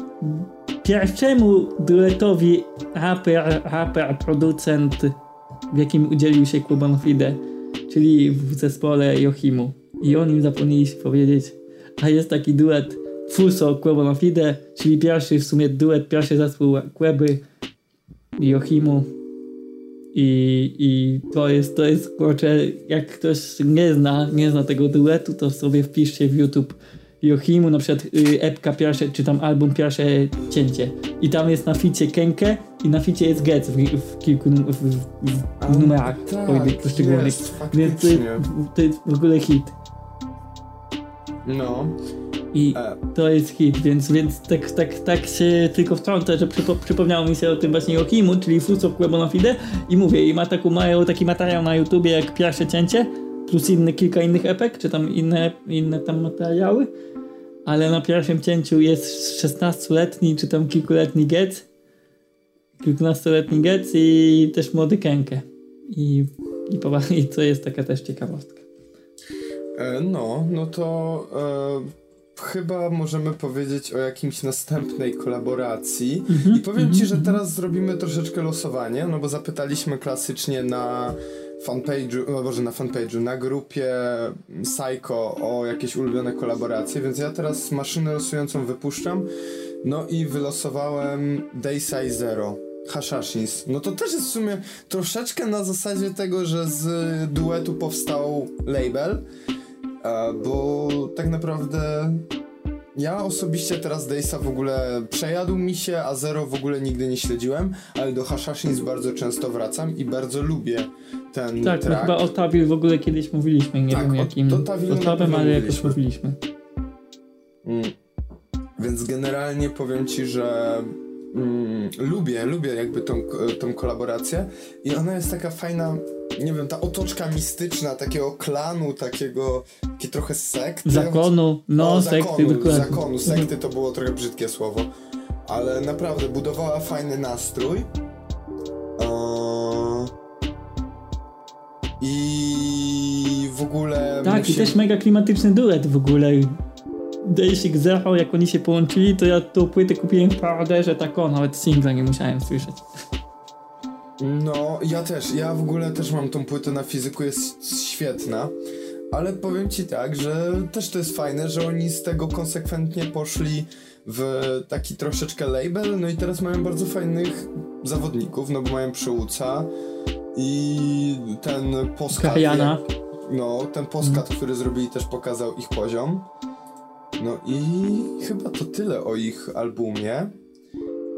pierwszemu duetowi raper, raper, producent, w jakim udzielił się Głębonow Ide, czyli w zespole Jochimu. I o nim zapomnieliśmy powiedzieć. A jest taki duet Fuso Fide, czyli pierwszy w sumie duet, pierwszy zespół Kłeby i Jochimu. I, I to jest, to jest, kurczę, jak ktoś nie zna, nie zna tego duetu, to sobie wpiszcie w YouTube Jochimu, na przykład y, epka pierwsze, czy tam album pierwsze cięcie. I tam jest na ficie Kenke i na ficie jest Getz w, w kilku w, w, w numerach tak, poszczególnych. Więc to, to jest w ogóle hit. No. I e. to jest hit, więc, więc tak, tak, tak się tylko wtrącę, że przypo, przypomniało mi się o tym właśnie Jokimu, czyli Fruits of Fide i mówię, i ma taką, mają taki materiał na YouTubie jak pierwsze cięcie, plus inny, kilka innych epek, czy tam inne, inne tam materiały, ale na pierwszym cięciu jest 16-letni, czy tam kilkuletni Getz, kilkunastoletni Getz i też młody Kenke. I, i, i to jest taka też ciekawostka. E, no, no to e, chyba możemy powiedzieć o jakimś następnej kolaboracji. Mm-hmm, I powiem ci, że mhm. teraz zrobimy troszeczkę losowanie, no bo zapytaliśmy klasycznie na fanpage'u, może na fanpage'u, na grupie Psycho o jakieś ulubione kolaboracje, więc ja teraz maszynę losującą wypuszczam. No i wylosowałem Dayside Zero. Hashashins. No to też jest w sumie troszeczkę na zasadzie tego, że z duetu powstał label, bo tak naprawdę ja osobiście teraz Daysa w ogóle przejadł mi się, a Zero w ogóle nigdy nie śledziłem, ale do Hashashins bardzo często wracam i bardzo lubię ten Tak, track. chyba o Tawil w ogóle kiedyś mówiliśmy, nie tak, wiem jakim o, Tawil ale jakoś mówiliśmy. Mm. Więc generalnie powiem ci, że mm, lubię, lubię jakby tą, tą kolaborację i ona jest taka fajna, nie wiem, ta otoczka mistyczna takiego klanu, takiego, takie trochę sekty. Zakonu, no, o, sekty, zakonu, zakonu, sekty to było trochę brzydkie słowo, ale naprawdę budowała fajny nastrój. I w ogóle. Tak, i też mega klimatyczny duet w ogóle. Daysik Zero, jak oni się połączyli, to ja tą płytę kupiłem w paraderze tak o, nawet singla nie musiałem słyszeć. No, ja też, ja w ogóle też mam tą płytę na fizyku, jest świetna. Ale powiem ci tak, że też to jest fajne, że oni z tego konsekwentnie poszli w taki troszeczkę label, no i teraz mają bardzo fajnych zawodników, no bo mają Przyłuca i ten poskat... No, ten poskat, mm. który zrobili też pokazał ich poziom. No i chyba to tyle o ich albumie.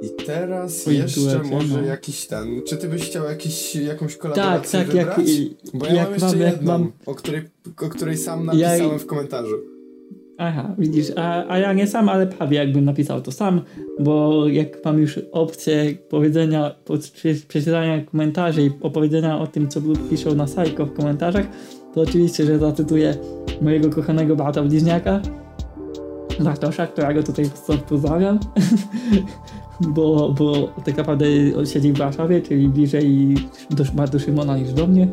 I teraz jeszcze duecie, może no. jakiś ten. Czy ty byś chciał jakiś, jakąś kolaborację tak, tak, wybrać? Jak, Bo ja jak mam jeszcze mam, jedną, mam... O, której, o której sam napisałem ja... w komentarzu. Aha, widzisz, a, a ja nie sam, ale prawie jakbym napisał to sam, bo jak mam już opcję powiedzenia, przeczytania komentarzy i opowiedzenia o tym, co piszą na Psycho w komentarzach, to oczywiście, że zacytuję mojego kochanego brata bliźniaka, Bartosza, którego tutaj pozdrawiam, *laughs* bo, bo tak naprawdę siedzi w Warszawie, czyli bliżej do, do Szymona niż do mnie,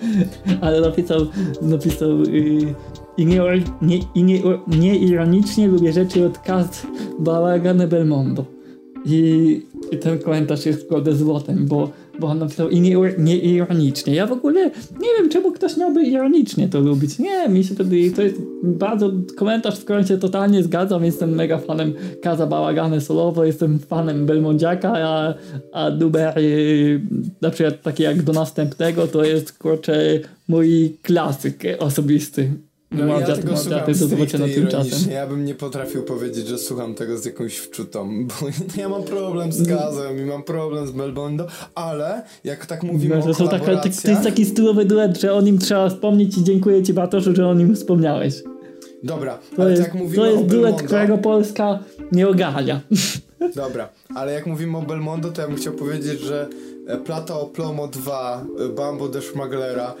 *laughs* ale napisał, napisał yy, i, nie, nie, i nie, nie ironicznie lubię rzeczy od Kaz Bałagane Belmondo. I, I ten komentarz jest kurde złotem, bo bo on napisał i nie, nie ironicznie. Ja w ogóle nie wiem, czemu ktoś miałby ironicznie to lubić. Nie, mi się wtedy, to jest bardzo komentarz, w którym się totalnie zgadzam. Jestem mega fanem Kaza Bałagany solowo, jestem fanem Belmondziaka, a, a Duber na przykład taki jak do następnego to jest kurczę mój klasyk osobisty. No ja tego no, słucham stricte czasem. Ja bym nie potrafił powiedzieć, że słucham tego z jakąś wczutą, bo *laughs* ja mam problem z gazem i mam problem z Melbondo, ale jak tak mówimy no, o to, taka, to, to jest taki stylowy duet, że o nim trzeba wspomnieć i dziękuję ci Bartoszu, że o nim wspomniałeś. Dobra, to ale jest, jak mówimy To jest o duet, którego Polska nie ogarnia. *laughs* Dobra, ale jak mówimy o Belmondo, to ja bym chciał powiedzieć, że Plata o Plomo 2, Bambo de Schmaglera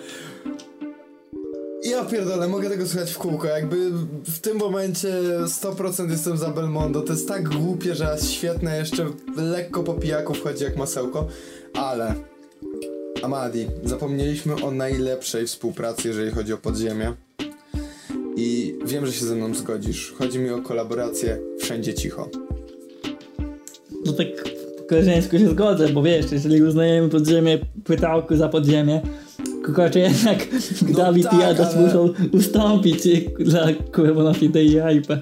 Ja pierdolę, mogę tego słuchać w kółko. Jakby w tym momencie 100% jestem za Belmondo. To jest tak głupie, że jest świetne, jeszcze lekko po pijaku wchodzi jak masełko. Ale Amadi, zapomnieliśmy o najlepszej współpracy, jeżeli chodzi o podziemie. I wiem, że się ze mną zgodzisz. Chodzi mi o kolaborację Wszędzie Cicho. No tak po koleżeńsku się zgodzę, bo wiesz, jeżeli uznajemy podziemie płytałku za podziemie, Kurczę, jednak no Dawid tak, i Adas ale... muszą ustąpić dla Kurwa Fidei i Hype.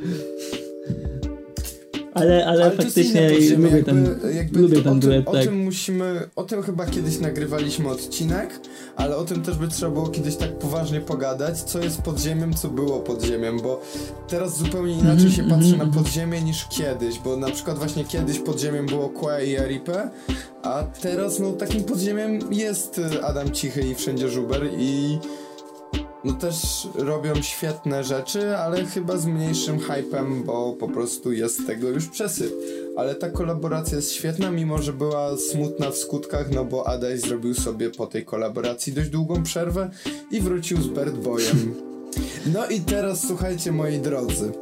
Ale, ale, ale faktycznie lubię ten, jakby lubię ten duet. O tak. tym musimy, o tym chyba kiedyś nagrywaliśmy odcinek, ale o tym też by trzeba było kiedyś tak poważnie pogadać, co jest podziemiem, co było podziemiem, bo teraz zupełnie inaczej się mhm, patrzy na mhm. podziemie niż kiedyś, bo na przykład właśnie kiedyś podziemiem było Kła i Aripe, a teraz no takim podziemiem jest Adam Cichy i Wszędzie Żuber i no też robią świetne rzeczy, ale chyba z mniejszym hypem, bo po prostu jest tego już przesyp. Ale ta kolaboracja jest świetna, mimo że była smutna w skutkach, no bo Adaj zrobił sobie po tej kolaboracji dość długą przerwę i wrócił z Bird Boyem. No i teraz słuchajcie moi drodzy.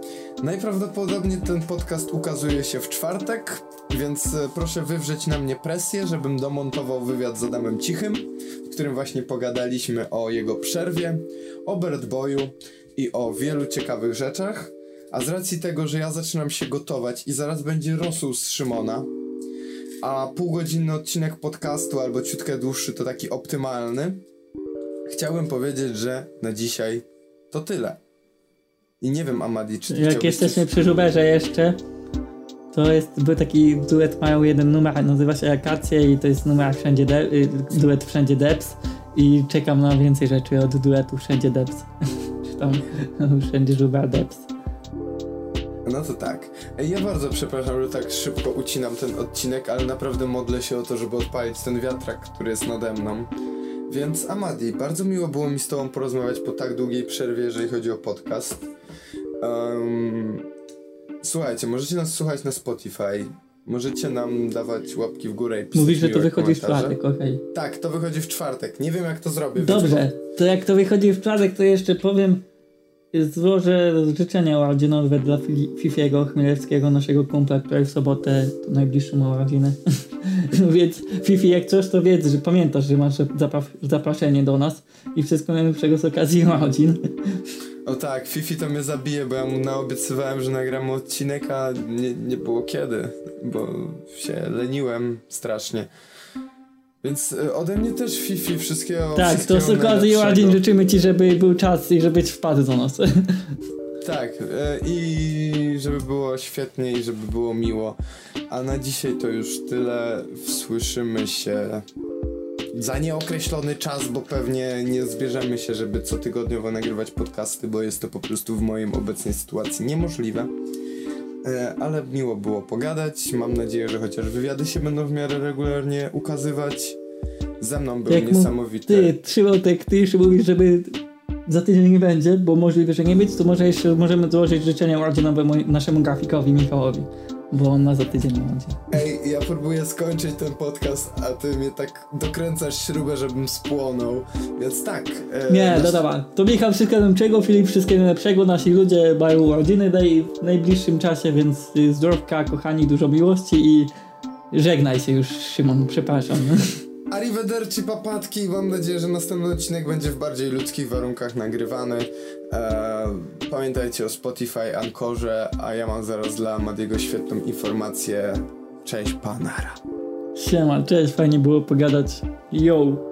Najprawdopodobniej ten podcast ukazuje się w czwartek, więc e, proszę wywrzeć na mnie presję, żebym domontował wywiad z Adamem Cichym, w którym właśnie pogadaliśmy o jego przerwie, o Bird Boyu i o wielu ciekawych rzeczach. A z racji tego, że ja zaczynam się gotować i zaraz będzie rosół z Szymona, a półgodzinny odcinek podcastu albo ciutkę dłuższy to taki optymalny, chciałbym powiedzieć, że na dzisiaj to tyle. I nie wiem, Amadi, czy ty Jak jesteśmy coś... przy Żuberze jeszcze, to jest, był taki duet, mają jeden numer, nazywa się Akacje i to jest numer wszędzie de, y, duet Wszędzie Deps i czekam na więcej rzeczy od duetu Wszędzie Deps. *laughs* czy tam *laughs* Wszędzie Żuber Deps. No to tak. Ja bardzo przepraszam, że tak szybko ucinam ten odcinek, ale naprawdę modlę się o to, żeby odpalić ten wiatrak, który jest nade mną. Więc Amadi, bardzo miło było mi z Tobą porozmawiać po tak długiej przerwie, jeżeli chodzi o podcast. Um, słuchajcie, możecie nas słuchać na Spotify. Możecie nam dawać łapki w górę i Mówisz, że to wychodzi w czwartek, okej. Okay. Tak, to wychodzi w czwartek. Nie wiem, jak to zrobię. Dobrze, to jak to wychodzi w czwartek, to jeszcze powiem, złożę życzenia urodzinowe dla Fifiego Chmielewskiego, naszego kumpla, który w sobotę to najbliższą ma urodzinę. *laughs* Więc Fifi, jak coś, to wiedz, że pamiętasz, że masz zaproszenie do nas i wszystko najlepszego z okazji urodzin. O tak, Fifi to mnie zabije, bo ja mu naobiecywałem, że nagramy odcinek, a nie, nie było kiedy, bo się leniłem strasznie. Więc e, ode mnie też Fifi wszystkiego Tak, to z okazji urodzin życzymy ci, żeby był czas i żebyś wpadł do nas. *laughs* Tak, e, i żeby było świetnie i żeby było miło. A na dzisiaj to już tyle. Słyszymy się za nieokreślony czas, bo pewnie nie zbierzemy się, żeby cotygodniowo nagrywać podcasty, bo jest to po prostu w mojej obecnej sytuacji niemożliwe. E, ale miło było pogadać. Mam nadzieję, że chociaż wywiady się będą w miarę regularnie ukazywać. Ze mną był Jak niesamowity. Ty, trzymał tak, ty już mówisz, żeby za tydzień nie będzie, bo możliwe, że nie być, to może jeszcze możemy złożyć życzenia urodzinowe naszemu grafikowi Michałowi bo on ma za tydzień będzie. Ej, ja próbuję skończyć ten podcast, a ty mnie tak dokręcasz śrubę, żebym spłonął, więc tak. E, nie, nasz... no dobra. To Michał wszystkiego najlepszego, Filip wszystkiego najlepszego, nasi ludzie mają urodziny w najbliższym czasie, więc zdrowka, kochani, dużo miłości i żegnaj się już, Szymon, przepraszam. *laughs* Arrivederci papatki, mam nadzieję, że następny odcinek będzie w bardziej ludzkich warunkach nagrywany. Eee, pamiętajcie o Spotify, Ankorze, a ja mam zaraz dla Madiego świetną informację. Cześć, panara. Siema, cześć, fajnie było pogadać. Yo!